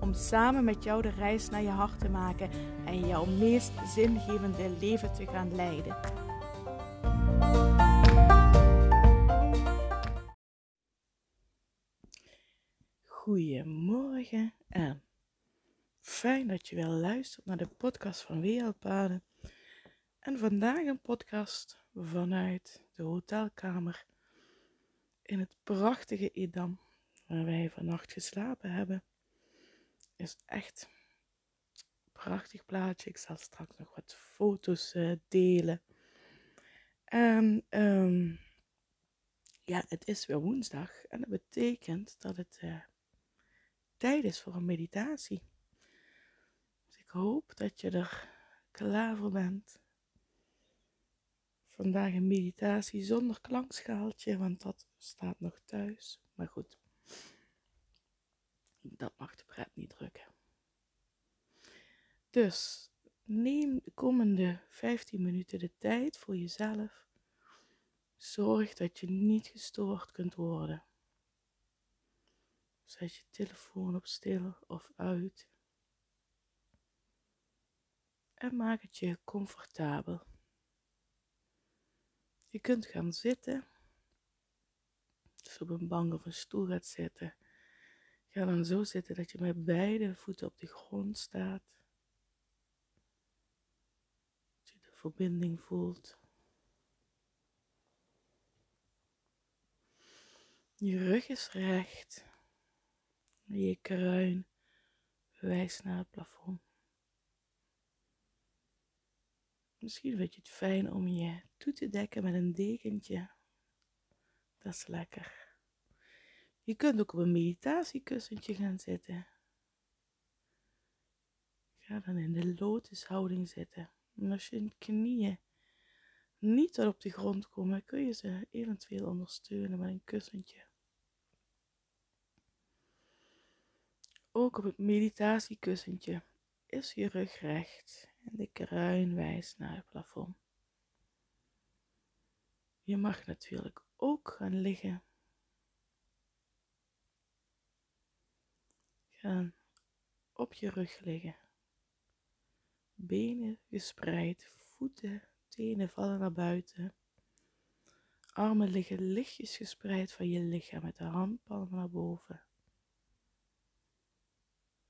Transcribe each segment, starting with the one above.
Om samen met jou de reis naar je hart te maken en jouw meest zingevende leven te gaan leiden. Goedemorgen en fijn dat je weer luistert naar de podcast van Wereldpaden. En vandaag een podcast vanuit de hotelkamer in het prachtige Edam, waar wij vannacht geslapen hebben. Is echt een prachtig plaatje. Ik zal straks nog wat foto's uh, delen. En um, ja, het is weer woensdag en dat betekent dat het uh, tijd is voor een meditatie. Dus ik hoop dat je er klaar voor bent vandaag een meditatie zonder klankschaaltje, want dat staat nog thuis. Maar goed, dat mag de pret niet drukken. Dus neem de komende 15 minuten de tijd voor jezelf. Zorg dat je niet gestoord kunt worden. Zet je telefoon op stil of uit. En maak het je comfortabel. Je kunt gaan zitten. Dus op een bank of een stoel gaat zitten. Ga dan zo zitten dat je met beide voeten op de grond staat. Dat je de verbinding voelt. Je rug is recht. Je kruin wijst naar het plafond. Misschien vind je het fijn om je toe te dekken met een dekentje. Dat is lekker. Je kunt ook op een meditatiekussentje gaan zitten. Ga dan in de lotushouding zitten. En als je knieën niet tot op de grond komen, kun je ze eventueel ondersteunen met een kussentje. Ook op het meditatiekussentje is je rug recht en de kruin wijst naar het plafond. Je mag natuurlijk ook gaan liggen. Gaan op je rug liggen. Benen gespreid, voeten, tenen vallen naar buiten. Armen liggen lichtjes gespreid van je lichaam met de handpalmen naar boven.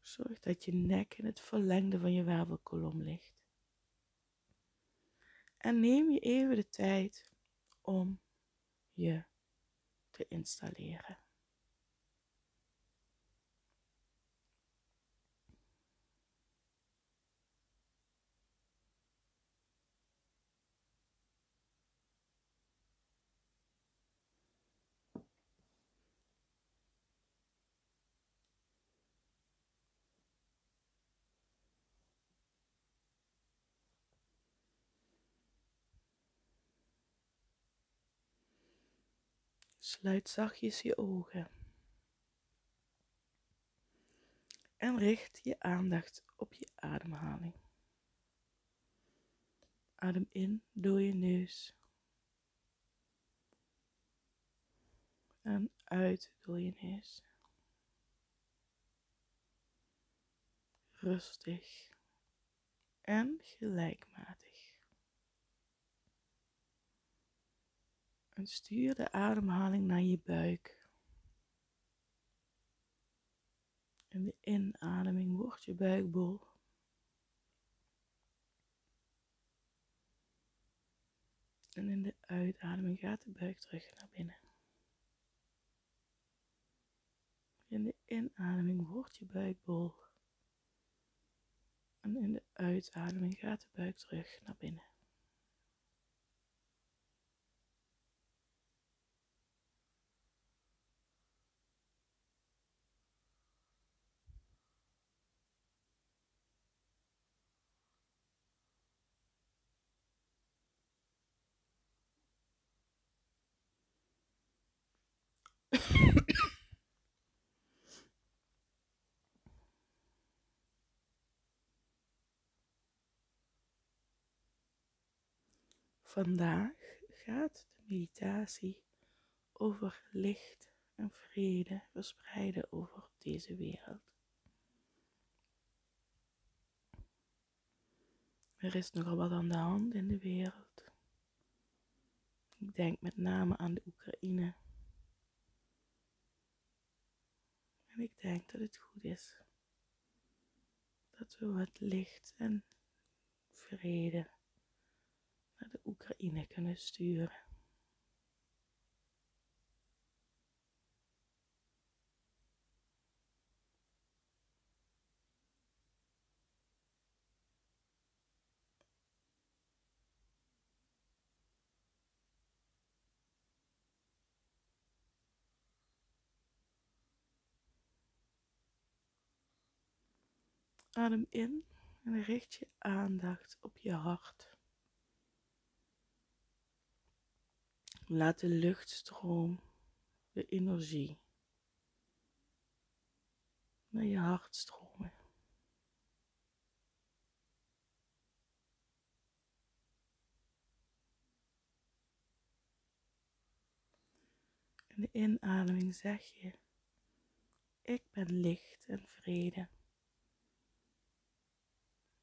Zorg dat je nek in het verlengde van je wervelkolom ligt. En neem je even de tijd om je te installeren. Sluit zachtjes je ogen. En richt je aandacht op je ademhaling. Adem in door je neus. En uit door je neus. Rustig en gelijkmatig. En stuur de ademhaling naar je buik. In de inademing wordt je buik bol. En in de uitademing gaat de buik terug naar binnen. In de inademing wordt je buik bol. En in de uitademing gaat de buik terug naar binnen. Vandaag gaat de meditatie over licht en vrede verspreiden over deze wereld. Er is nogal wat aan de hand in de wereld. Ik denk met name aan de Oekraïne. En ik denk dat het goed is dat we wat licht en vrede naar de Oekraïne kunnen sturen. Adem in en richt je aandacht op je hart. Laat de luchtstroom, de energie naar je hart stromen. In de inademing zeg je, ik ben licht en vrede.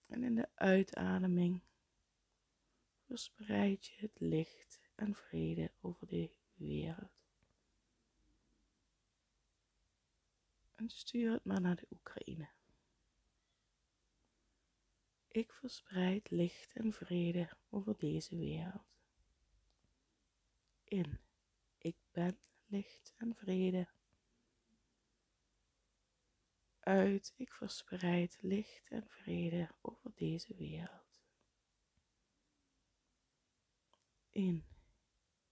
En in de uitademing verspreid je het licht en vrede over de wereld. En stuur het maar naar de Oekraïne. Ik verspreid licht en vrede over deze wereld. In. Ik ben licht en vrede uit, ik verspreid licht en vrede over deze wereld. In,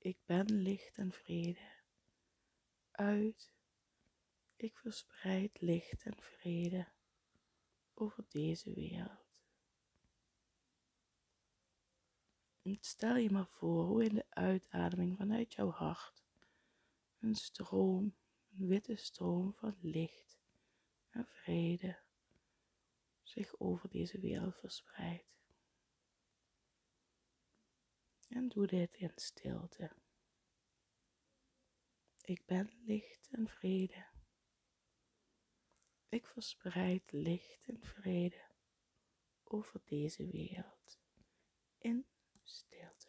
ik ben licht en vrede. Uit, ik verspreid licht en vrede over deze wereld. Stel je maar voor hoe in de uitademing vanuit jouw hart een stroom, een witte stroom van licht en vrede zich over deze wereld verspreidt. En doe dit in stilte. Ik ben licht en vrede. Ik verspreid licht en vrede over deze wereld in stilte.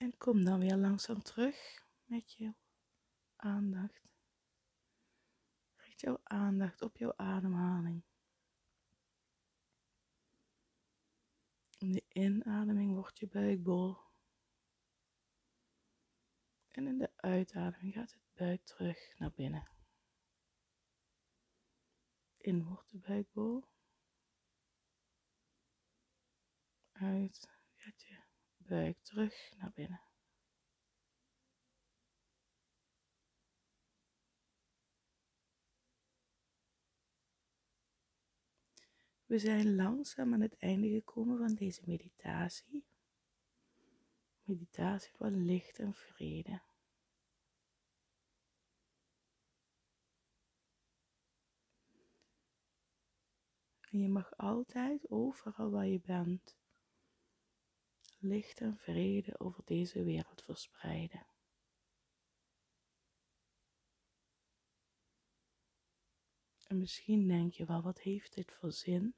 En kom dan weer langzaam terug met jouw aandacht. Richt jouw aandacht op jouw ademhaling. In de inademing wordt je buik bol. En in de uitademing gaat het buik terug naar binnen. In wordt de buik bol. Uit gaat je buik terug naar binnen. We zijn langzaam aan het einde gekomen van deze meditatie. Meditatie van licht en vrede. En je mag altijd, overal waar je bent, licht en vrede over deze wereld verspreiden. En misschien denk je wel, wat heeft dit voor zin?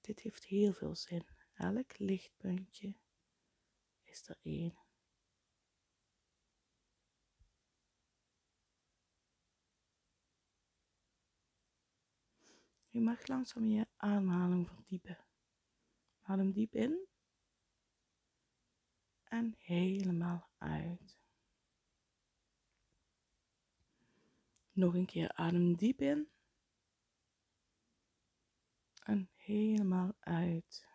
Dit heeft heel veel zin. Elk lichtpuntje is er één. Je mag langzaam je ademhaling verdiepen. Adem diep in en helemaal uit. Nog een keer adem diep in en helemaal uit.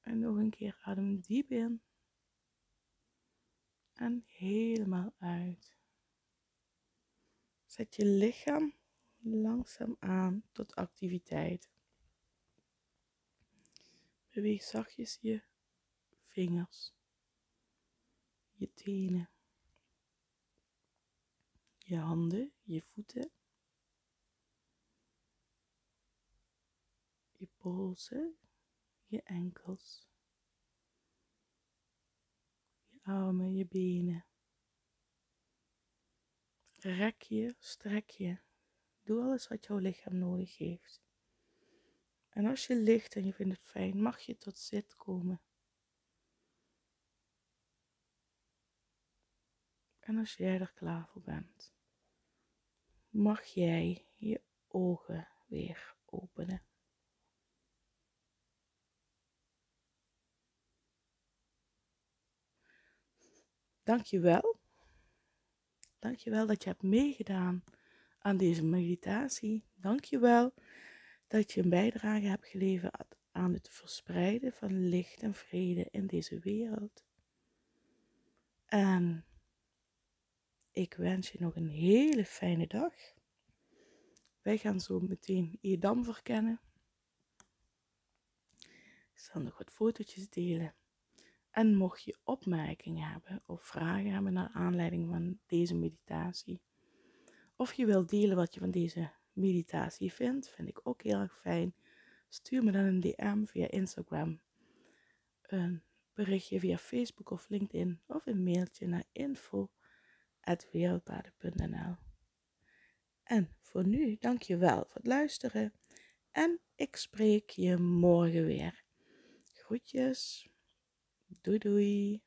En nog een keer adem diep in en helemaal uit. Zet je lichaam langzaam aan tot activiteit. Beweeg zachtjes je vingers, je tenen, je handen, je voeten, je polsen, je enkels, je armen, je benen. Rek je, strek je. Doe alles wat jouw lichaam nodig heeft. En als je ligt en je vindt het fijn, mag je tot zit komen. En als jij er klaar voor bent, mag jij je ogen weer openen. Dankjewel. Dankjewel dat je hebt meegedaan aan deze meditatie. Dankjewel dat je een bijdrage hebt geleverd aan het verspreiden van licht en vrede in deze wereld. En ik wens je nog een hele fijne dag. Wij gaan zo meteen Edam verkennen. Ik zal nog wat fotootjes delen. En mocht je opmerkingen hebben of vragen hebben naar aanleiding van deze meditatie, of je wilt delen wat je van deze meditatie vindt, vind ik ook heel erg fijn. Stuur me dan een DM via Instagram, een berichtje via Facebook of LinkedIn of een mailtje naar info.wereldpaden.nl En voor nu, dank je wel voor het luisteren en ik spreek je morgen weer. Groetjes. Doei doei.